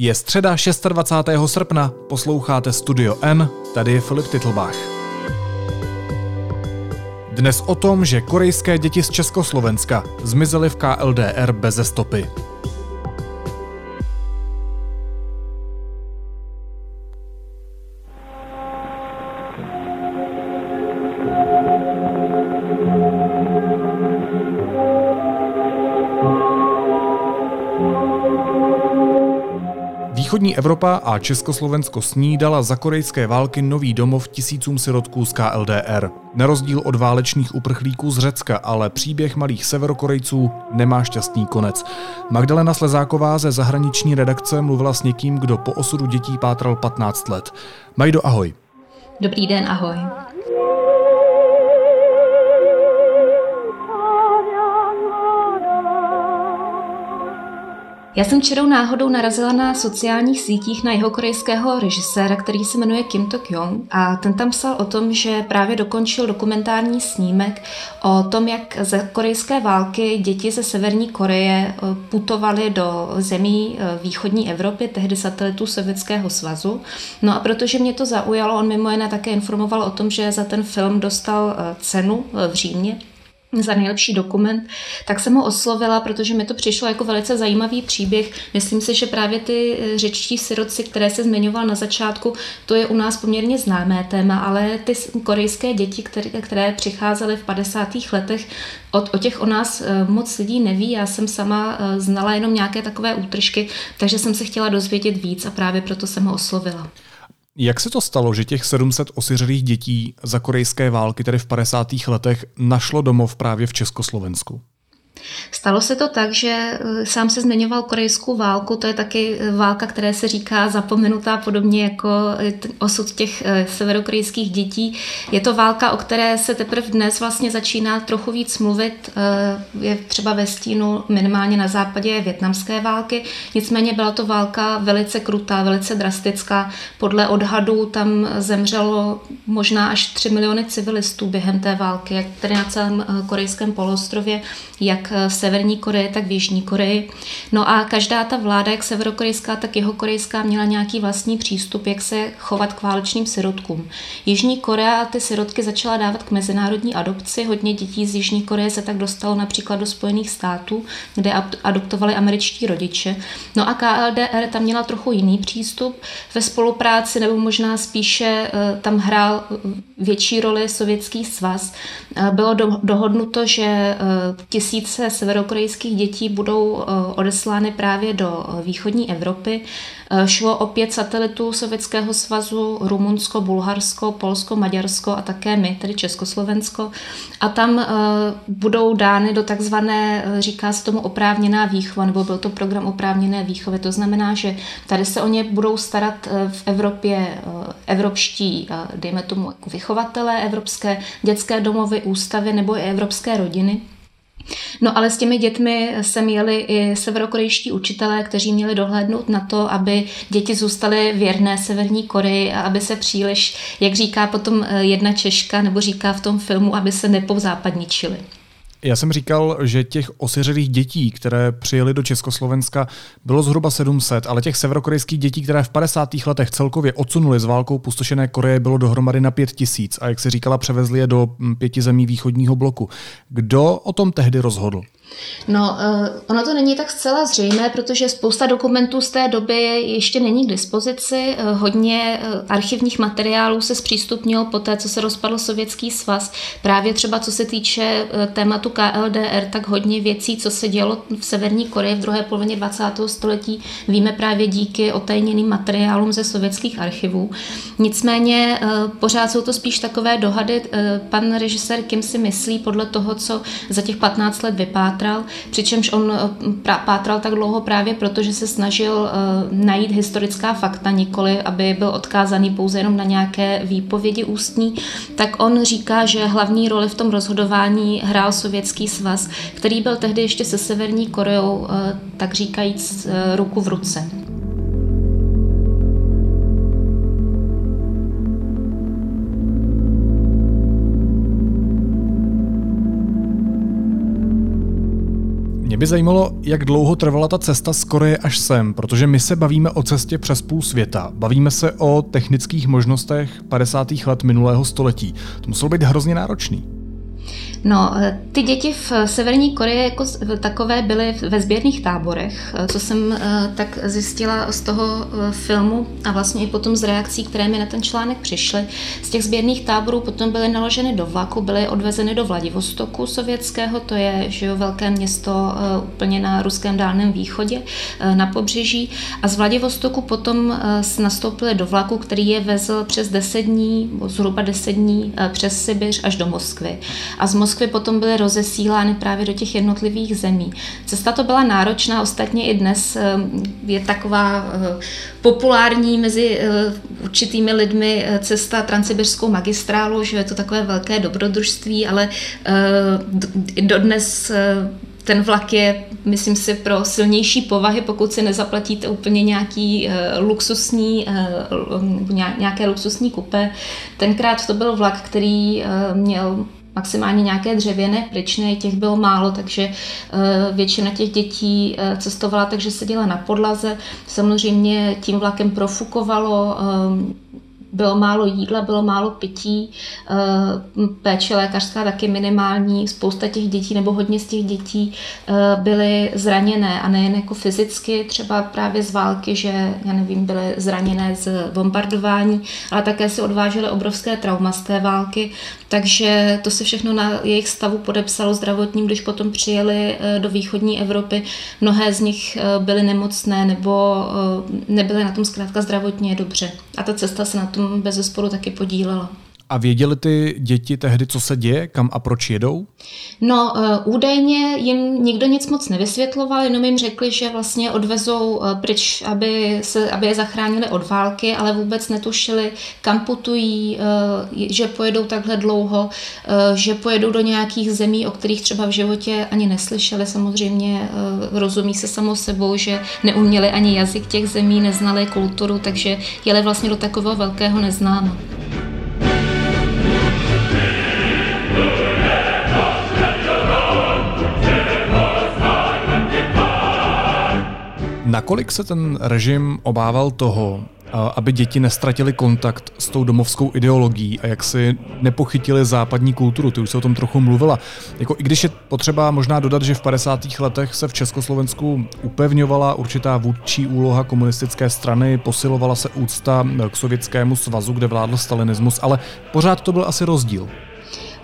Je středa 26. srpna, posloucháte Studio N, tady je Filip Titlbach. Dnes o tom, že korejské děti z Československa zmizely v KLDR beze stopy. Evropa a Československo s ní dala za korejské války nový domov tisícům sirotků z KLDR. Na rozdíl od válečných uprchlíků z Řecka, ale příběh malých severokorejců nemá šťastný konec. Magdalena Slezáková ze zahraniční redakce mluvila s někým, kdo po osudu dětí pátral 15 let. Majdo, ahoj. Dobrý den, ahoj. Já jsem čirou náhodou narazila na sociálních sítích na jeho korejského režiséra, který se jmenuje Kim Tok Yong a ten tam psal o tom, že právě dokončil dokumentární snímek o tom, jak ze korejské války děti ze Severní Koreje eh, putovaly do zemí eh, východní Evropy, tehdy satelitů Sovětského svazu. No a protože mě to zaujalo, on mimo jiné také informoval o tom, že za ten film dostal eh, cenu v Římě za nejlepší dokument, tak jsem ho oslovila, protože mi to přišlo jako velice zajímavý příběh. Myslím si, že právě ty eh, řečtí siroci, které se zmiňoval na začátku, to je u nás poměrně známé téma, ale ty korejské děti, které, které přicházely v 50. letech, o, o těch o nás eh, moc lidí neví. Já jsem sama eh, znala jenom nějaké takové útržky, takže jsem se chtěla dozvědět víc a právě proto jsem ho oslovila. Jak se to stalo, že těch 700 osiřelých dětí za korejské války, tedy v 50. letech, našlo domov právě v Československu? Stalo se to tak, že eh, sám se zmiňoval korejskou válku, to je taky eh, válka, které se říká zapomenutá podobně jako eh, osud těch severokorejských dětí. Je to válka, o které se teprve dnes vlastně začíná trochu víc mluvit, je třeba ve stínu minimálně na západě větnamské války, nicméně byla to válka velice krutá, velice drastická. Podle odhadů tam zemřelo možná až 3 miliony civilistů během té války, jak tedy na celém korejském poloostrově, jak v Severní Koreji, tak v Jižní Koreji. No a každá ta vláda, jak severokorejská, tak jeho korejská, měla nějaký vlastní přístup, jak se chovat k válečným sirotkům. Jižní Korea ty sirotky začala dávat k mezinárodní adopci. Hodně dětí z Jižní Koreje se tak dostalo například do Spojených států, kde adoptovali američtí rodiče. No a KLDR tam měla trochu jiný přístup ve spolupráci, nebo možná spíše eh, tam hrál větší roli Sovětský svaz. Eh, bylo dohodnuto, že eh, tisíc tisíce severokorejských dětí budou eh, odeslány právě do eh, východní Evropy. Eh, šlo o pět satelitů Sovětského svazu, Rumunsko, Bulharsko, Polsko, Maďarsko a také my, tedy Československo. A tam budou dány do takzvané, říká se tomu oprávněná výchova, nebo byl to program oprávněné výchovy. To znamená, že tady se o ně budou starat v Evropě evropští, dejme tomu, jako vychovatelé, evropské dětské domovy, ústavy nebo i evropské rodiny. No ale s těmi dětmi se měli i severokorejští učitelé, kteří měli dohlédnout na to, aby děti zůstaly věrné Severní Koreji a aby se příliš, jak říká potom eh, jedna Češka, nebo říká v tom filmu, aby se nepovzápadničili. Já jsem říkal, že těch osiřelých dětí, které přijeli do Československa, bylo zhruba 700, ale těch severokorejských dětí, které v 50. letech celkově odsunuli z válkou pustošené Koreje, bylo dohromady na 5 tisíc a jak se říkala, převezli je do hm, pěti zemí východního bloku. Kdo o tom tehdy rozhodl? No, uh, ono to není tak zcela zřejmé, protože spousta dokumentů z té doby ještě není k dispozici. Uh, hodně uh, archivních materiálů se zpřístupnilo po té, co se rozpadl Sovětský svaz. Právě třeba co se týče tématu KLDR, tak hodně věcí, co se dělo v Severní Koreji v druhé polovině 20. století, víme právě díky otajněným materiálům ze sovětských archivů. Nicméně pořád jsou to spíš takové dohady. Pan režisér Kim si myslí podle toho, co za těch 15 let vypadá, pátral, přičemž on eh, pátral tak dlouho právě proto, že se snažil eh, najít historická fakta, nikoli aby byl odkázaný pouze jenom na nějaké výpovědi ústní, tak on říká, že hlavní roli v tom rozhodování hrál Sovětský svaz, který byl tehdy ještě se Severní Koreou, eh, tak říkajíc, ruku v ruce. By zajímalo, jak dlouho trvala ta cesta z Koreje až sem, protože my se bavíme o cestě přes půl světa. Bavíme se o technických možnostech 50. let minulého století. To muselo být hrozně náročný. No, eh, ty děti v Severní Koreji jako takové byly ve sběrných táborech, eh, co jsem eh, tak zjistila z toho filmu a vlastně i potom z reakcí, které mi na ten článek přišly. Z těch sběrných táborů potom byly naloženy do vlaku, byly odvezeny do Vladivostoku sovětského, to je že jo, velké město úplně na ruském dálném východě, na pobřeží. A z Vladivostoku potom nastoupili do vlaku, který je vezl přes 10 dní, zhruba 10 dní přes Sibiř až do Moskvy. A z Moskvy potom byly rozesílány právě do těch jednotlivých zemí. Cesta to byla náročná, ostatně i dnes eh, je taková eh, populární mezi eh, určitými lidmi cesta transsibirskou magistrálu, že je to takové velké dobrodružství, ale dodnes ten vlak je, myslím si, pro silnější povahy, pokud si nezaplatíte úplně nějaký luxusní, nějaké luxusní kupé. Tenkrát to byl vlak, který měl maximálně nějaké dřevěné pryčné, těch bylo málo, takže eh, většina těch dětí eh, cestovala, takže seděla na podlaze. Samozřejmě tím vlakem profukovalo, eh, bylo málo jídla, bylo málo pití, eh, péče lékařská taky minimální, spousta těch dětí nebo hodně z těch dětí eh, byly zraněné a nejen jako fyzicky, třeba právě z války, že já nevím, byly zraněné z bombardování, ale také si odvážely obrovské trauma z té války, takže to se všechno na jejich stavu podepsalo zdravotním, když potom přijeli eh, do východní Evropy. Mnohé z nich byly nemocné nebo nebyly na tom zkrátka zdravotně dobře. A ta cesta se na tom bez zesporu taky podílela. A věděli ty děti tehdy, co se děje, kam a proč jedou? No, uh, údajně jim nikdo nic moc nevysvětloval, jenom jim řekli, že vlastně odvezou uh, pryč, aby, se, aby je zachránili od války, ale vůbec netušili, kam putují, uh, že pojedou takhle dlouho, uh, že pojedou do nějakých zemí, o kterých třeba v životě ani neslyšeli. Samozřejmě rozumí se samou sebou, že neuměli ani jazyk těch zemí, neznali kulturu, takže jeli vlastně do takového velkého neznáma. Nakolik se ten režim obával toho, aby děti nestratili kontakt s tou domovskou ideologií a jak si nepochytili západní kulturu. Ty už se o tom trochu mluvila. Jako, I když je potřeba možná dodat, že v 50. letech se v Československu upevňovala určitá vůdčí úloha komunistické strany, posilovala se úcta k sovětskému svazu, kde vládl stalinismus, ale pořád to byl asi rozdíl.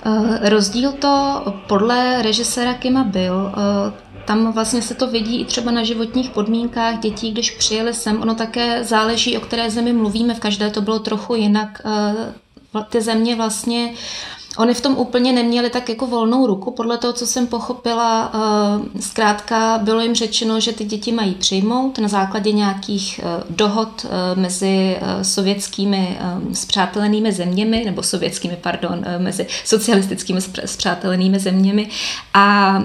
Uh, rozdíl to podle režiséra Kima byl. Uh, tam vlastně se to vidí i třeba na životních podmínkách dětí, když přijeli sem. Ono také záleží, o které zemi mluvíme. V každé to bylo trochu jinak. Eh, ty země vlastně Oni v tom úplně neměli tak jako volnou ruku, podle toho, co jsem pochopila. Eh, zkrátka bylo jim řečeno, že ty děti mají přijmout na základě nějakých eh, dohod mezi sovětskými spřátelenými zeměmi, nebo sovětskými, pardon, mezi socialistickými spřátelenými zeměmi. A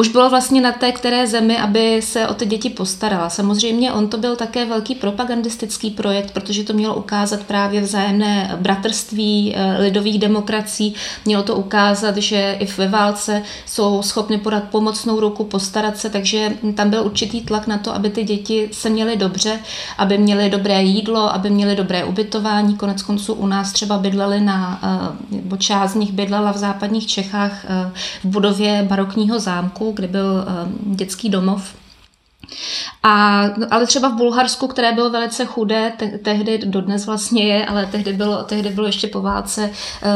už bylo vlastně na té které zemi, aby se o ty děti postarala. Samozřejmě on to byl také velký propagandistický projekt, protože to mělo ukázat právě vzájemné bratrství eh, lidových demokracií, mělo to ukázat, že i ve válce jsou schopny podat pomocnou ruku, postarat se, takže tam byl určitý tlak na to, aby ty děti se měly dobře, aby měly dobré jídlo, aby měly dobré ubytování. Konec konců u nás třeba bydleli na, eh, nebo část z nich bydlela v západních Čechách eh, v budově barokního zámku, kde byl ehm, dětský domov. A, ale třeba v Bulharsku, které bylo velice chudé, te, tehdy dodnes vlastně je, ale tehdy bylo, tehdy bylo ještě po válce,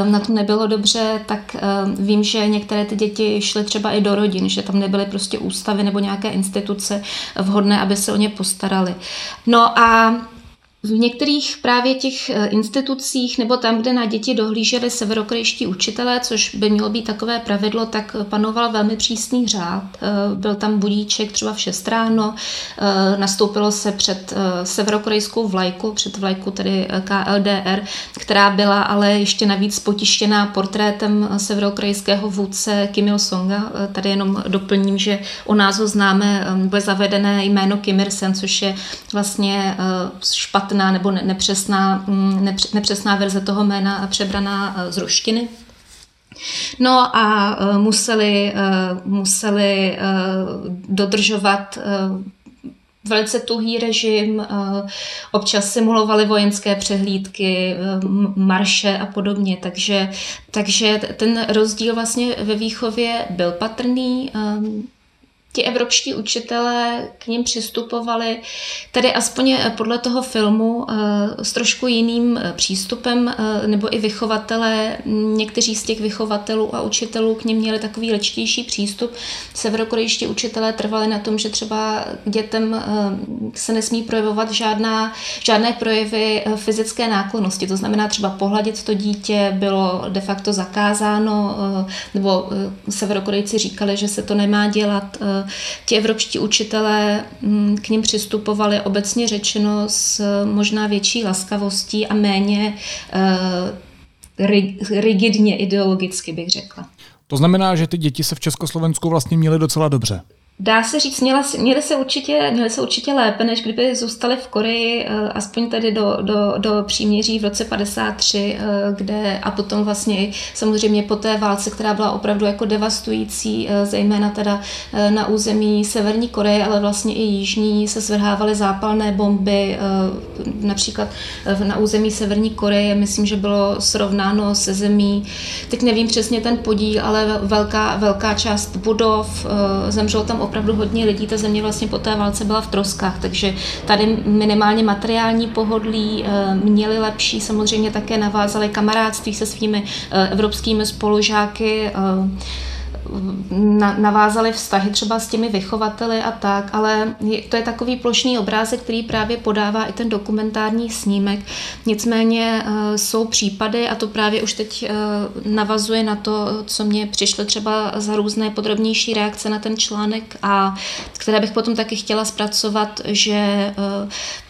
um, na to nebylo dobře, tak um, vím, že některé ty děti šly třeba i do rodin, že tam nebyly prostě ústavy nebo nějaké instituce vhodné, aby se o ně postarali. No a v některých právě těch eh, institucích nebo tam, kde na děti dohlíželi severokorejští učitelé, což by mělo být takové pravidlo, tak panoval velmi přísný řád. Eh, byl tam budíček třeba v 6 ráno, eh, nastoupilo se před severokorejskou vlajku, před vlajku tedy KLDR, která byla ale ještě navíc potištěná portrétem severokorejského vůdce Kim Il-sunga. Tady jenom doplním, že u nás ho známe, bude zavedené jméno Kim Il-sen, což je vlastně špatné špatná nebo nepřesná, mm, nepřesná verze toho jména přebraná eh, z ruštiny. No a museli, museli dodržovat velice tuhý režim, občas simulovali vojenské přehlídky, marše a podobně, takže, takže ten rozdíl vlastně ve výchově byl patrný ti evropští učitelé k ním přistupovali, tedy aspoň podle toho filmu, eh, s trošku jiným eh, přístupem, eh, nebo i vychovatelé, někteří z těch vychovatelů a učitelů k ním měli takový lečtější přístup. Severokorejští učitelé trvali na tom, že třeba dětem se nesmí projevovat žádná, žádné projevy fyzické náklonnosti, to znamená třeba pohladit to dítě bylo de facto zakázáno, nebo severokorejci říkali, že se to nemá dělat, ti evropští učitelé mm, k ním přistupovali obecně řečeno s možná větší laskavostí a méně eh, rigidně ideologicky, bych řekla. To znamená, že ty děti se v Československu vlastně měly docela dobře. Dá se říct, měla, měli, se určitě, měli se určitě lépe, než kdyby zůstali v Koreji, eh, aspoň tedy do, do, do příměří v roce 53, eh, kde a potom vlastně samozřejmě po té válce, která byla opravdu jako devastující, eh, zejména teda na území Severní Koreje, ale vlastně i Jižní, se svrhávaly zápalné bomby, například na území Severní Koreje, myslím, že bylo srovnáno se zemí, teď nevím přesně ten podíl, ale velká, velká část budov, zemřelo tam opravdu hodně lidí, ta země vlastně po té válce byla v troskách, takže tady minimálně materiální pohodlí eh, měli lepší, samozřejmě také navázali kamarádství se svými eh, evropskými spolužáky, navázali vztahy třeba s těmi vychovateli a tak, ale to je takový plošný obrázek, který právě podává i ten dokumentární snímek. Nicméně eh, jsou případy, a to právě už teď eh, navazuje na to, co mě přišlo třeba za různé podrobnější reakce na ten článek a které bych potom taky chtěla zpracovat, že eh,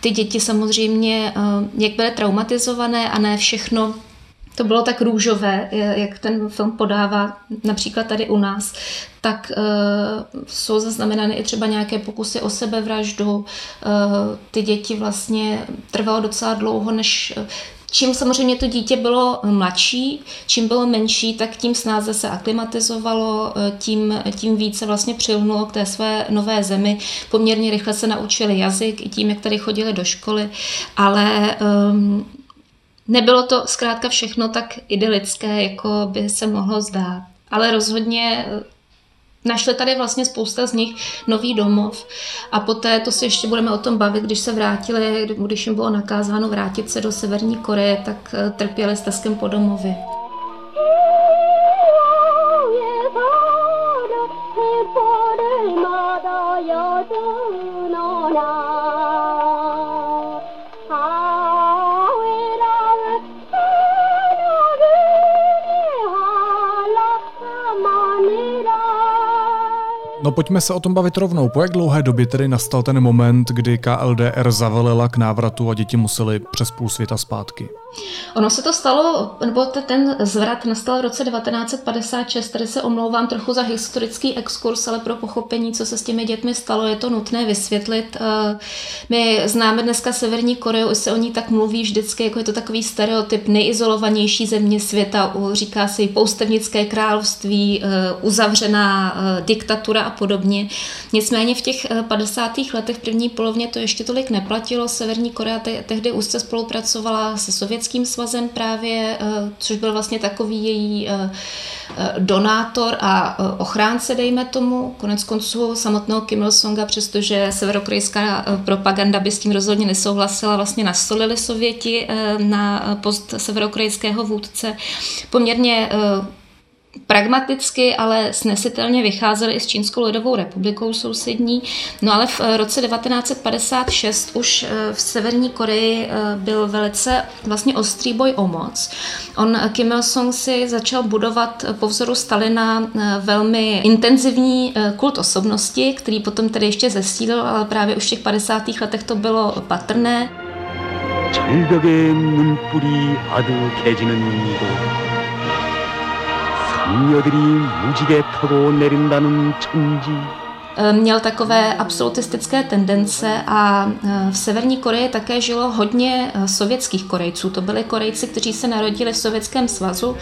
ty děti samozřejmě, jak byly traumatizované a ne všechno to bylo tak růžové, jak ten film podává, například tady u nás, tak uh, jsou zaznamenány i třeba nějaké pokusy o sebevraždu. Uh, ty děti vlastně trvalo docela dlouho, než Čím samozřejmě to dítě bylo mladší, čím bylo menší, tak tím snáze se aklimatizovalo, tím, tím více vlastně přilnulo k té své nové zemi. Poměrně rychle se naučili jazyk i tím, jak tady chodili do školy, ale um, nebylo to zkrátka všechno tak idylické, jako by se mohlo zdát. Ale rozhodně eh, Našli tady vlastně spousta z nich nový domov a poté, to si ještě budeme o tom bavit, když se vrátili, když jim bylo nakázáno vrátit se do Severní Koreje, tak eh, trpěli steskem po domově. No pojďme se o tom bavit rovnou. Po jak dlouhé době tedy nastal ten moment, kdy KLDR zavelela k návratu a děti museli přes půl světa zpátky? Ono se to stalo, nebo ten zvrat nastal v roce 1956, tady se omlouvám trochu za historický exkurs, ale pro pochopení, co se s těmi dětmi stalo, je to nutné vysvětlit. Eh, my známe dneska Severní Koreu, už se o ní tak mluví vždycky, jako je to takový stereotyp nejizolovanější země světa, říká se poustevnické království, eh, uzavřená eh, diktatura a podobně. Nicméně v těch 50. letech, první polovně to ještě tolik neplatilo. Severní Korea tehdy úzce spolupracovala se Sovět Sovětským svazem právě, eh, což byl vlastně takový její eh, eh, donátor a ochránce, dejme tomu. Konec konců samotného Kim Il-sunga, přestože severokorejská propaganda by s tím rozhodně nesouhlasila, vlastně nastolili Sověti na post severokorejského vůdce. Poměrně pragmaticky, ale snesitelně vycházeli i s Čínskou lidovou republikou sousední. No ale v eh, roce 1956 už eh, v Severní Koreji eh, byl velice vlastně ostrý boj o moc. On Kim Il-sung si začal budovat po vzoru Stalina velmi intenzivní kult osobnosti, který potom tedy ještě zesílil, ale právě už v těch 50. letech to bylo patrné. 절벽의 눈불이 아득해지는 이곳 장녀들이 무지개 타고 내린다는 천지 měl takové absolutistické tendence a eh, v Severní Koreji také žilo hodně eh, sovětských Korejců. To byli Korejci, kteří se narodili v Sovětském svazu.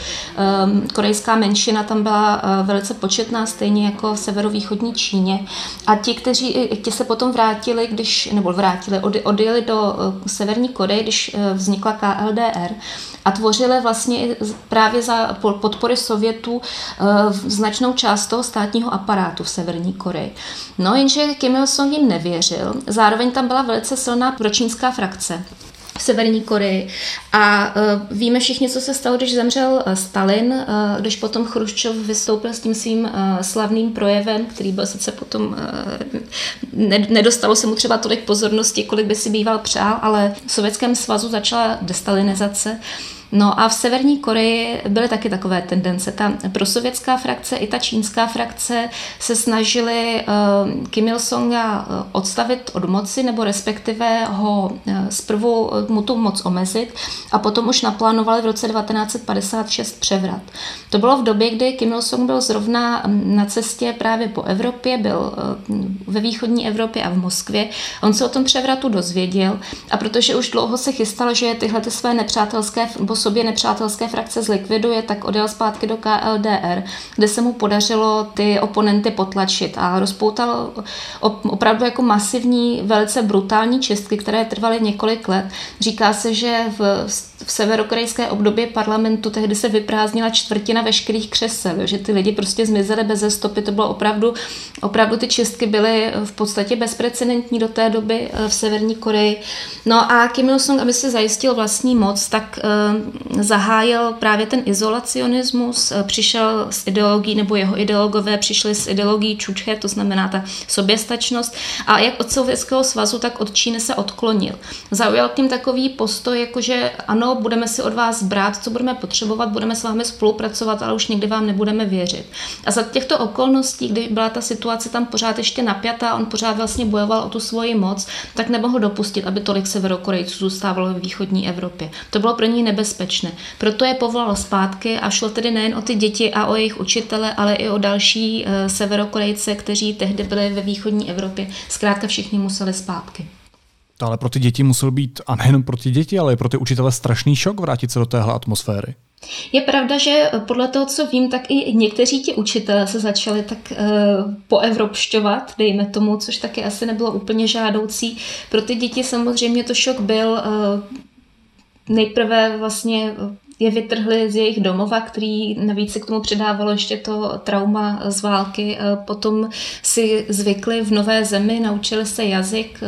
Korejská menšina tam byla velice početná, stejně jako v severovýchodní Číně. A ti, kteří ti se potom vrátili, když, nebo vrátili, odjeli do Severní Koreje, když vznikla KLDR, a tvořily vlastně právě za podpory Sovětů značnou část toho státního aparátu v Severní Koreji. No jenže Kim Il-sung jim nevěřil. Zároveň tam byla velice silná pročínská frakce v Severní Koreji. A uh, víme všichni, co se stalo, když zemřel uh, Stalin, uh, když potom Chruščov vystoupil s tím svým uh, slavným projevem, který byl sice potom, ne, nedostalo se mu třeba tolik pozornosti, kolik by si býval přál, ale v Sovětském svazu začala destalinizace. No a v Severní Koreji byly taky takové tendence. Ta prosovětská frakce i ta čínská frakce se snažili uh, Kim Il-sunga eh, odstavit od moci, nebo respektive ho uh, zprvu mu tu moc omezit a potom už naplánovali v roce 1956 převrat. To bylo v době, kdy Kim Il-sung byl zrovna mm, na cestě právě po Evropě, byl ve východní Evropě a v Moskvě. On se o tom převratu dozvěděl a protože už dlouho se chystal, že tyhle ty své nepřátelské sobě nepřátelské frakce zlikviduje, tak odjel zpátky do KLDR, kde se mu podařilo ty oponenty potlačit a rozpoutal opravdu jako masivní, velice brutální čistky, které trvaly několik let. Říká se, že v, v severokorejské období parlamentu tehdy se vyprázdnila čtvrtina veškerých křesel, že ty lidi prostě zmizely bez stopy, to bylo opravdu, opravdu ty čistky byly v podstatě bezprecedentní do té doby eh, v Severní Koreji. No a Kim Il-sung, aby se zajistil vlastní moc, tak zahájil právě ten izolacionismus, eh, přišel s ideologií, nebo jeho ideologové přišli s ideologií Čučche, to znamená ta soběstačnost, a jak od Sovětského svazu, tak od Číny se odklonil. Zaujal tím takový postoj, jakože ano, budeme si od vás brát, co budeme potřebovat, budeme s vámi spolupracovat, ale už nikdy vám nebudeme věřit. A za těchto okolností, kdy byla ta situace tam pořád ještě napjatá, on pořád vlastně bojoval o tu svoji moc, tak nemohl dopustit, aby tolik severokorejců zůstávalo ve východní Evropě. To bylo pro ní nebezpečné nebezpečné. Proto je povolal zpátky a šlo tedy nejen o ty děti a o jejich učitele, ale i o další uh, severokorejce, kteří tehdy byli ve východní Evropě. Zkrátka všichni museli zpátky. To ale pro ty děti musel být, a nejenom pro ty děti, ale i pro ty učitele strašný šok vrátit se do téhle atmosféry. Je pravda, že podle toho, co vím, tak i někteří ti učitelé se začali tak uh, poevropšťovat, dejme tomu, což taky asi nebylo úplně žádoucí. Pro ty děti samozřejmě to šok byl. Uh, nejprve vlastně je vytrhli z jejich domova, který navíc se k tomu přidávalo ještě to trauma z války. Potom si zvykli v nové zemi, naučili se jazyk,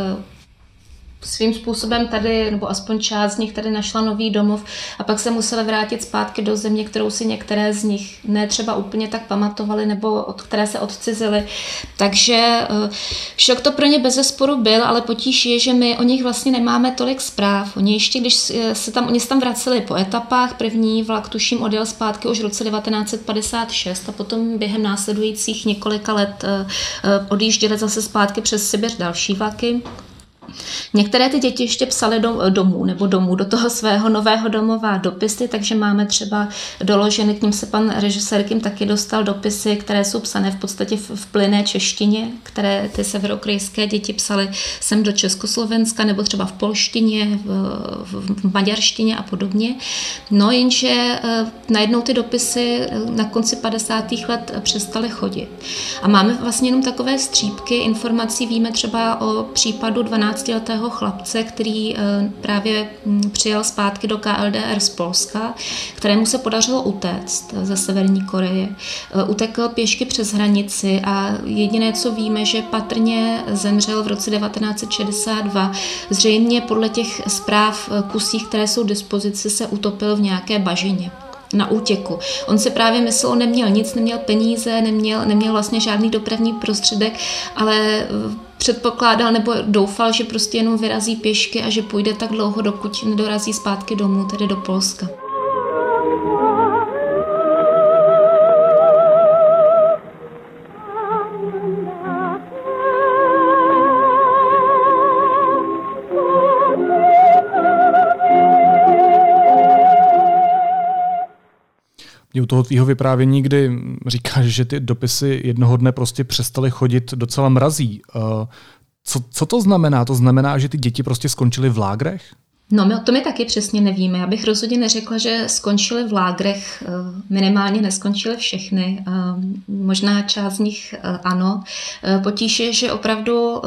svým způsobem tady, nebo aspoň část z nich tady našla nový domov a pak se museli vrátit zpátky do země, kterou si některé z nich ne třeba úplně tak pamatovali nebo od které se odcizili. Takže eh, šok to pro ně bez zesporu byl, ale potíž je, že my o nich vlastně nemáme tolik zpráv. Oni ještě, když se tam, oni se tam vraceli po etapách, první vlak tuším odjel zpátky už v roce 1956 a potom během následujících několika let eh, eh, odjížděli zase zpátky přes Sibir další vlaky. Některé ty děti ještě psaly do, domů nebo domů do toho svého nového domova dopisy, takže máme třeba doloženy, k ním se pan režisér Kim taky dostal dopisy, které jsou psané v podstatě v, v plyné češtině, které ty severokrajské děti psaly sem do Československa nebo třeba v polštině, v, v, v maďarštině a podobně. No jenže eh, najednou ty dopisy eh, na konci 50. let přestaly chodit. A máme vlastně jenom takové střípky informací, víme třeba o případu 12 15-letého chlapce, který eh, právě hm, přijel zpátky do KLDR z Polska, kterému se podařilo utéct ze Severní Koreje. Eh, utekl pěšky přes hranici a jediné, co víme, že patrně zemřel v roce 1962. Zřejmě podle těch zpráv eh, kusích, které jsou k dispozici, se utopil v nějaké bažině na útěku. On si právě myslel, neměl nic, neměl peníze, neměl, neměl vlastně žádný dopravní prostředek, ale předpokládal nebo doufal, že prostě jenom vyrazí pěšky a že půjde tak dlouho, dokud nedorazí zpátky domů, tedy do Polska. Toho tvýho vyprávění, kdy říkáš, že ty dopisy jednoho dne prostě přestaly chodit docela mrazí. Uh, co, co to znamená? To znamená, že ty děti prostě skončily v lágrech? No, my, to my taky přesně nevíme. Já bych rozhodně neřekla, že skončily v lágrech. Eh, minimálně neskončily všechny. Eh, možná část z nich eh, ano. Potíž je, že opravdu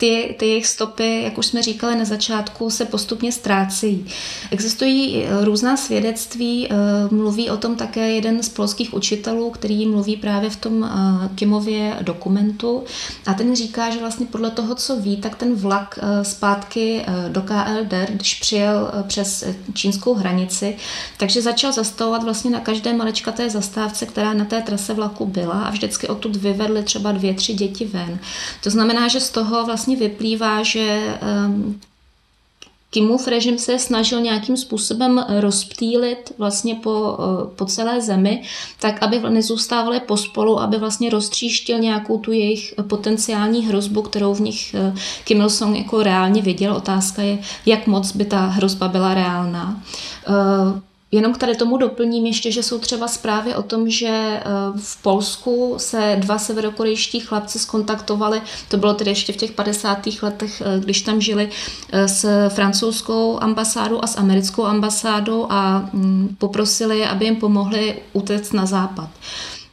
ty, ty jejich stopy, jak už jsme říkali na začátku, se postupně ztrácejí. Existují eh, různá svědectví, eh, mluví o tom také jeden z polských učitelů, který mluví právě v tom eh, Kimově dokumentu a ten říká, že vlastně podle toho, co ví, tak ten vlak zpátky do KLDR, když přijel přes čínskou hranici, takže začal zastavovat vlastně na každé maličkaté zastávce, která na té trase vlaku byla a vždycky odtud vyvedli třeba dvě, tři děti ven. To znamená, že z toho vlastně vlastně vyplývá, že um, Kimův režim se snažil nějakým způsobem rozptýlit vlastně po, eh, po celé zemi, tak aby nezůstávali pospolu, aby vlastně roztříštil nějakou tu jejich potenciální hrozbu, kterou v nich eh, Kim Il-sung jako reálně viděl. Otázka je, jak moc by ta hrozba byla reálná. Jenom k tady tomu doplním ještě, že jsou třeba zprávy o tom, že eh, v Polsku se dva severokorejští chlapci skontaktovali, to bylo tedy ještě v těch 50. letech, eh, když tam žili, eh, s francouzskou ambasádou a s americkou ambasádou a mm, poprosili, aby jim pomohli utéct na západ.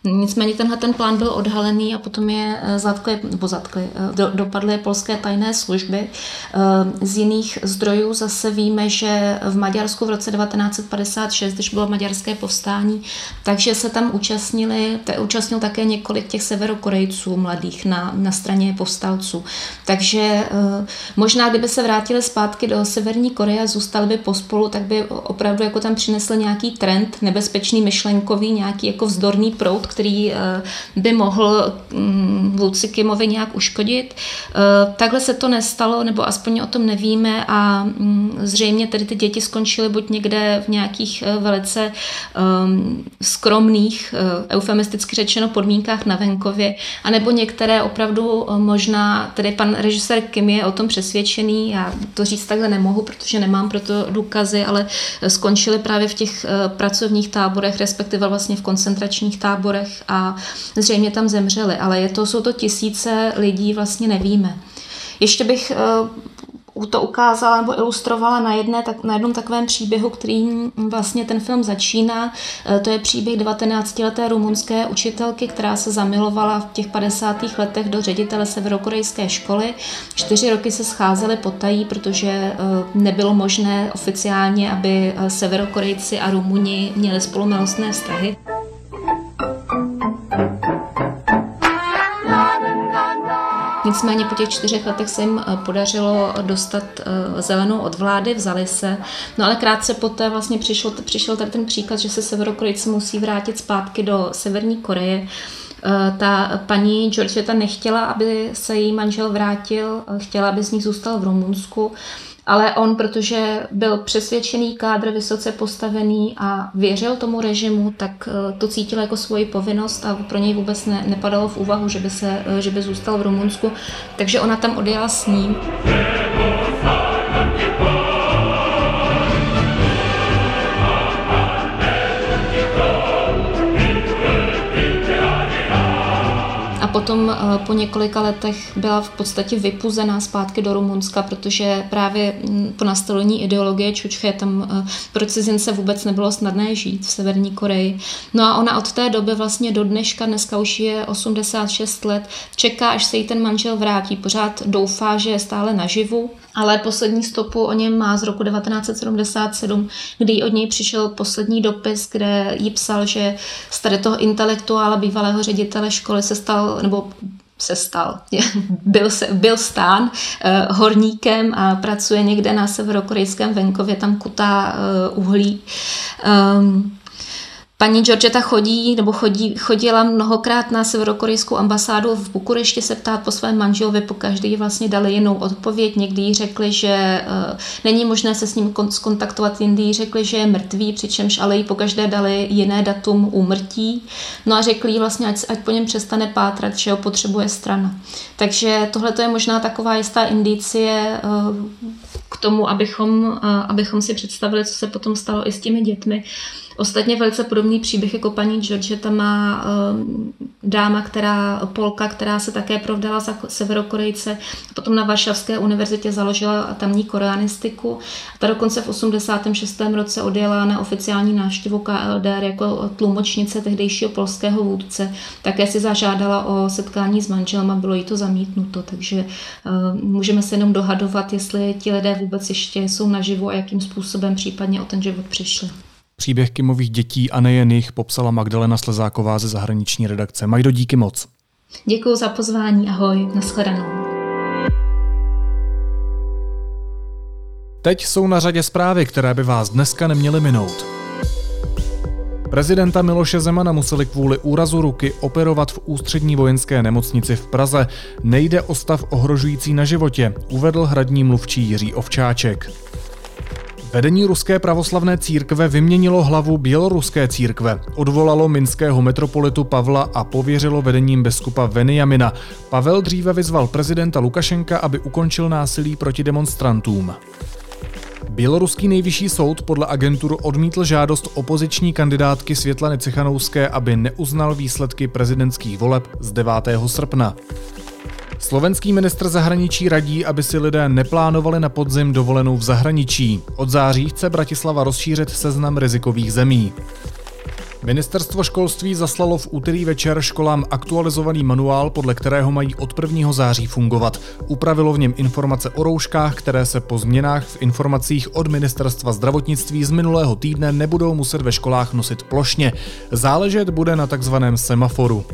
Nicméně tenhle ten plán byl odhalený a potom je eh, zatkli, nebo zatkli, eh, do, dopadly polské tajné služby. Eh, z jiných zdrojů zase víme, že v Maďarsku v roce 1956, když bylo maďarské povstání, takže se tam účastnili, te, účastnil také několik těch severokorejců mladých na, na straně povstalců. Takže možná, kdyby se vrátili zpátky do Severní Koreje a zůstali by pospolu, tak by opravdu jako tam přinesl nějaký trend, nebezpečný myšlenkový, nějaký jako vzdorný proud, který eh, by mohl mm, vůdci Kimovi nějak uškodit. Eh, takhle se to nestalo, nebo aspoň o tom nevíme a mm, zřejmě tedy ty děti skončily buď někde v nějakých eh, velice um, skromných, eufemisticky řečeno, podmínkách na venkově, anebo některé opravdu možná, tedy pan režisér Kim je o tom přesvědčený, já to říct takhle nemohu, protože nemám proto důkazy, ale skončily právě v těch pracovních táborech, respektive vlastně v koncentračních táborech táborech a zřejmě tam zemřeli, ale je to, jsou to tisíce lidí, vlastně nevíme. Ještě bych uh, to ukázala nebo ilustrovala na, jedné, tak, na jednom takovém příběhu, který vlastně ten film začíná. Uh, to je příběh 19-leté rumunské učitelky, která se zamilovala v těch 50. letech do ředitele severokorejské školy. Čtyři roky se scházely potají, protože uh, nebylo možné oficiálně, aby severokorejci a Rumuni měli spolu milostné vztahy. Nicméně po těch čtyřech letech se jim eh, podařilo dostat eh, zelenou od vlády, vzali se. No ale krátce poté vlastně přišel, přišel tady ten příkaz, že se Severokorejci musí vrátit zpátky do Severní Koreje. Eh, ta paní Georgeta nechtěla, aby se její manžel vrátil, chtěla, aby z nich zůstal v Rumunsku ale on, protože byl přesvědčený kádr, vysoce postavený a věřil tomu režimu, tak eh, to cítil jako svoji povinnost a pro něj vůbec ne, nepadalo v úvahu, že by, se, eh, že by zůstal v Rumunsku. Takže ona tam odjela s ním. potom po několika letech byla v podstatě vypuzená zpátky do Rumunska, protože právě hm, po nastolení ideologie Čučche tam eh, pro cizince vůbec nebylo snadné žít v Severní Koreji. No a ona od té doby vlastně do dneška, dneska už je 86 let, čeká, až se jí ten manžel vrátí. Pořád doufá, že je stále naživu, ale poslední stopu o něm má z roku 1977, kdy od něj přišel poslední dopis, kde jí psal, že z tady toho intelektuála, bývalého ředitele školy se stal, nebo se stal, byl, se, byl stán uh, horníkem a pracuje někde na severokorejském venkově, tam kutá uh, uhlí. Um, Paní Georgeta chodí, nebo chodí, chodila mnohokrát na severokorejskou ambasádu v Bukurešti se ptát po svém manželovi, po každý vlastně dali jinou odpověď. Někdy jí řekli, že uh, není možné se s ním skontaktovat, jindy jí řekli, že je mrtvý, přičemž ale jí po každé dali jiné datum úmrtí. No a řekli jí vlastně, ať, ať po něm přestane pátrat, že ho potřebuje strana. Takže tohle je možná taková jistá indicie uh, k tomu, abychom, uh, abychom si představili, co se potom stalo i s těmi dětmi. Ostatně velice podobný příběh jako paní Georgeta má dáma, která, Polka, která se také provdala za Severokorejce, potom na Varšavské univerzitě založila tamní koreanistiku. Ta dokonce v 86. roce odjela na oficiální návštěvu KLDR jako tlumočnice tehdejšího polského vůdce. Také si zažádala o setkání s manželem a bylo jí to zamítnuto, takže uh, můžeme se jenom dohadovat, jestli ti lidé vůbec ještě jsou naživu a jakým způsobem případně o ten život přišli. Příběh Kimových dětí a nejen jich popsala Magdalena Slezáková ze zahraniční redakce. Majdo, díky moc. Děkuji za pozvání, ahoj, nashledanou. Teď jsou na řadě zprávy, které by vás dneska neměly minout. Prezidenta Miloše Zemana museli kvůli úrazu ruky operovat v ústřední vojenské nemocnici v Praze. Nejde o stav ohrožující na životě, uvedl hradní mluvčí Jiří Ovčáček. Vedení ruské pravoslavné církve vyměnilo hlavu běloruské církve, odvolalo minského metropolitu Pavla a pověřilo vedením biskupa Veniamina. Pavel dříve vyzval prezidenta Lukašenka, aby ukončil násilí proti demonstrantům. Běloruský nejvyšší soud podle agentur odmítl žádost opoziční kandidátky Světlany Cichanouské, aby neuznal výsledky prezidentských voleb z 9. srpna. Slovenský ministr zahraničí radí, aby si lidé neplánovali na podzim dovolenou v zahraničí. Od září chce Bratislava rozšířit seznam rizikových zemí. Ministerstvo školství zaslalo v úterý večer školám aktualizovaný manuál, podle kterého mají od 1. září fungovat. Upravilo v něm informace o rouškách, které se po změnách v informacích od Ministerstva zdravotnictví z minulého týdne nebudou muset ve školách nosit plošně. Záležet bude na takzvaném semaforu.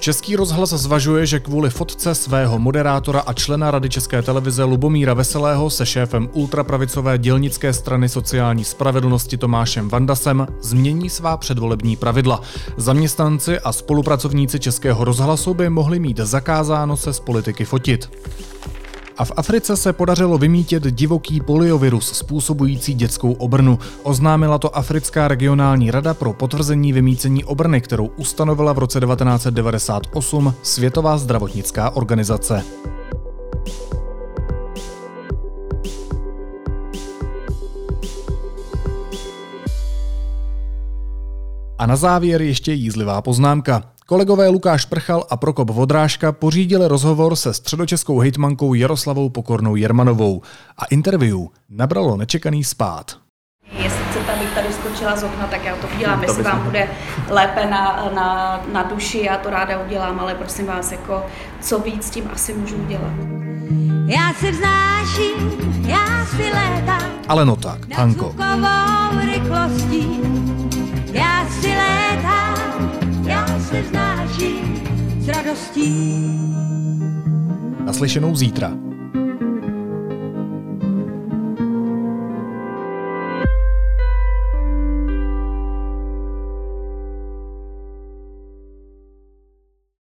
Český rozhlas zvažuje, že kvůli fotce svého moderátora a člena Rady České televize Lubomíra Veselého se šéfem ultrapravicové dělnické strany sociální spravedlnosti Tomášem Vandasem změní svá předvolební pravidla. Zaměstnanci a spolupracovníci Českého rozhlasu by mohli mít zakázáno se z politiky fotit. A v Africe se podařilo vymítit divoký poliovirus způsobující dětskou obrnu. Oznámila to Africká regionální rada pro potvrzení vymícení obrny, kterou ustanovila v roce 1998 Světová zdravotnická organizace. A na závěr ještě jízlivá poznámka. Kolegové Lukáš Prchal a Prokop Vodrážka pořídili rozhovor se středočeskou hejtmankou Jaroslavou Pokornou Jermanovou a interview nabralo nečekaný spát. Jestli chcete, abych tady skočila z okna, tak já to udělám, jestli vám bude lépe na, na, na duši, já to ráda udělám, ale prosím vás, jako co víc tím asi můžu udělat. Já si vznáším, já si létám. Ale no tak, Hanko. rychlostí, já si létám, se vznáším s radostí. Naslyšenou zítra.